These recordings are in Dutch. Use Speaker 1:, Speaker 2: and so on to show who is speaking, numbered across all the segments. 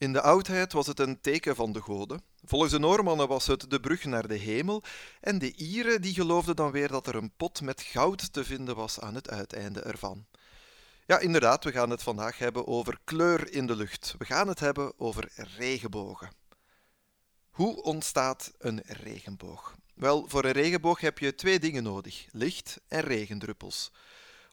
Speaker 1: In de oudheid was het een teken van de goden. Volgens de Noormannen was het de brug naar de hemel. En de Ieren die geloofden dan weer dat er een pot met goud te vinden was aan het uiteinde ervan. Ja, inderdaad, we gaan het vandaag hebben over kleur in de lucht. We gaan het hebben over regenbogen. Hoe ontstaat een regenboog? Wel, voor een regenboog heb je twee dingen nodig: licht en regendruppels.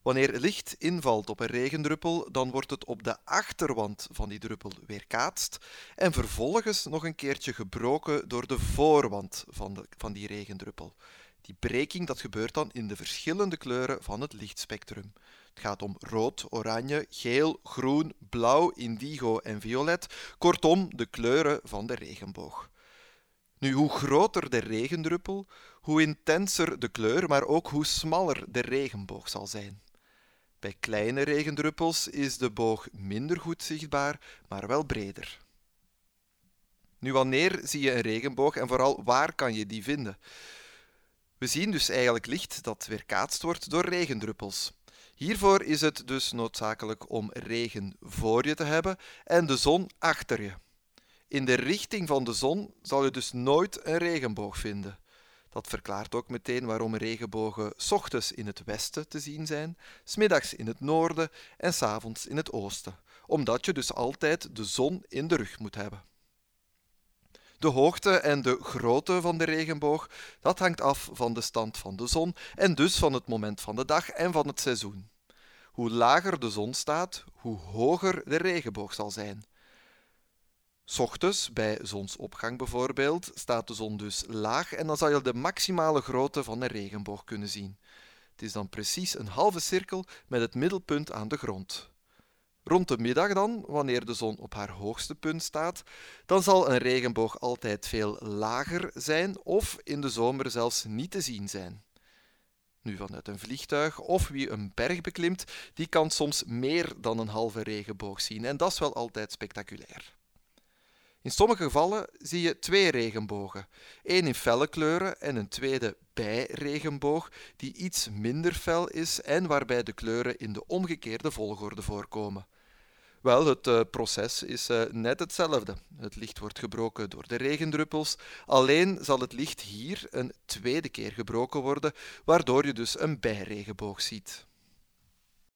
Speaker 1: Wanneer licht invalt op een regendruppel, dan wordt het op de achterwand van die druppel weerkaatst en vervolgens nog een keertje gebroken door de voorwand van, de, van die regendruppel. Die breking dat gebeurt dan in de verschillende kleuren van het lichtspectrum. Het gaat om rood, oranje, geel, groen, blauw, indigo en violet, kortom de kleuren van de regenboog. Nu, hoe groter de regendruppel, hoe intenser de kleur, maar ook hoe smaller de regenboog zal zijn. Bij kleine regendruppels is de boog minder goed zichtbaar, maar wel breder. Nu, wanneer zie je een regenboog en vooral waar kan je die vinden? We zien dus eigenlijk licht dat weerkaatst wordt door regendruppels. Hiervoor is het dus noodzakelijk om regen voor je te hebben en de zon achter je. In de richting van de zon zal je dus nooit een regenboog vinden. Dat verklaart ook meteen waarom regenbogen ochtends in het westen te zien zijn, smiddags in het noorden en s'avonds in het oosten, omdat je dus altijd de zon in de rug moet hebben. De hoogte en de grootte van de regenboog, dat hangt af van de stand van de zon en dus van het moment van de dag en van het seizoen. Hoe lager de zon staat, hoe hoger de regenboog zal zijn. Ochtends, bij zonsopgang bijvoorbeeld, staat de zon dus laag en dan zal je de maximale grootte van een regenboog kunnen zien. Het is dan precies een halve cirkel met het middelpunt aan de grond. Rond de middag dan, wanneer de zon op haar hoogste punt staat, dan zal een regenboog altijd veel lager zijn of in de zomer zelfs niet te zien zijn. Nu vanuit een vliegtuig of wie een berg beklimt, die kan soms meer dan een halve regenboog zien en dat is wel altijd spectaculair. In sommige gevallen zie je twee regenbogen, één in felle kleuren en een tweede bijregenboog die iets minder fel is en waarbij de kleuren in de omgekeerde volgorde voorkomen. Wel, het uh, proces is uh, net hetzelfde. Het licht wordt gebroken door de regendruppels, alleen zal het licht hier een tweede keer gebroken worden, waardoor je dus een bijregenboog ziet.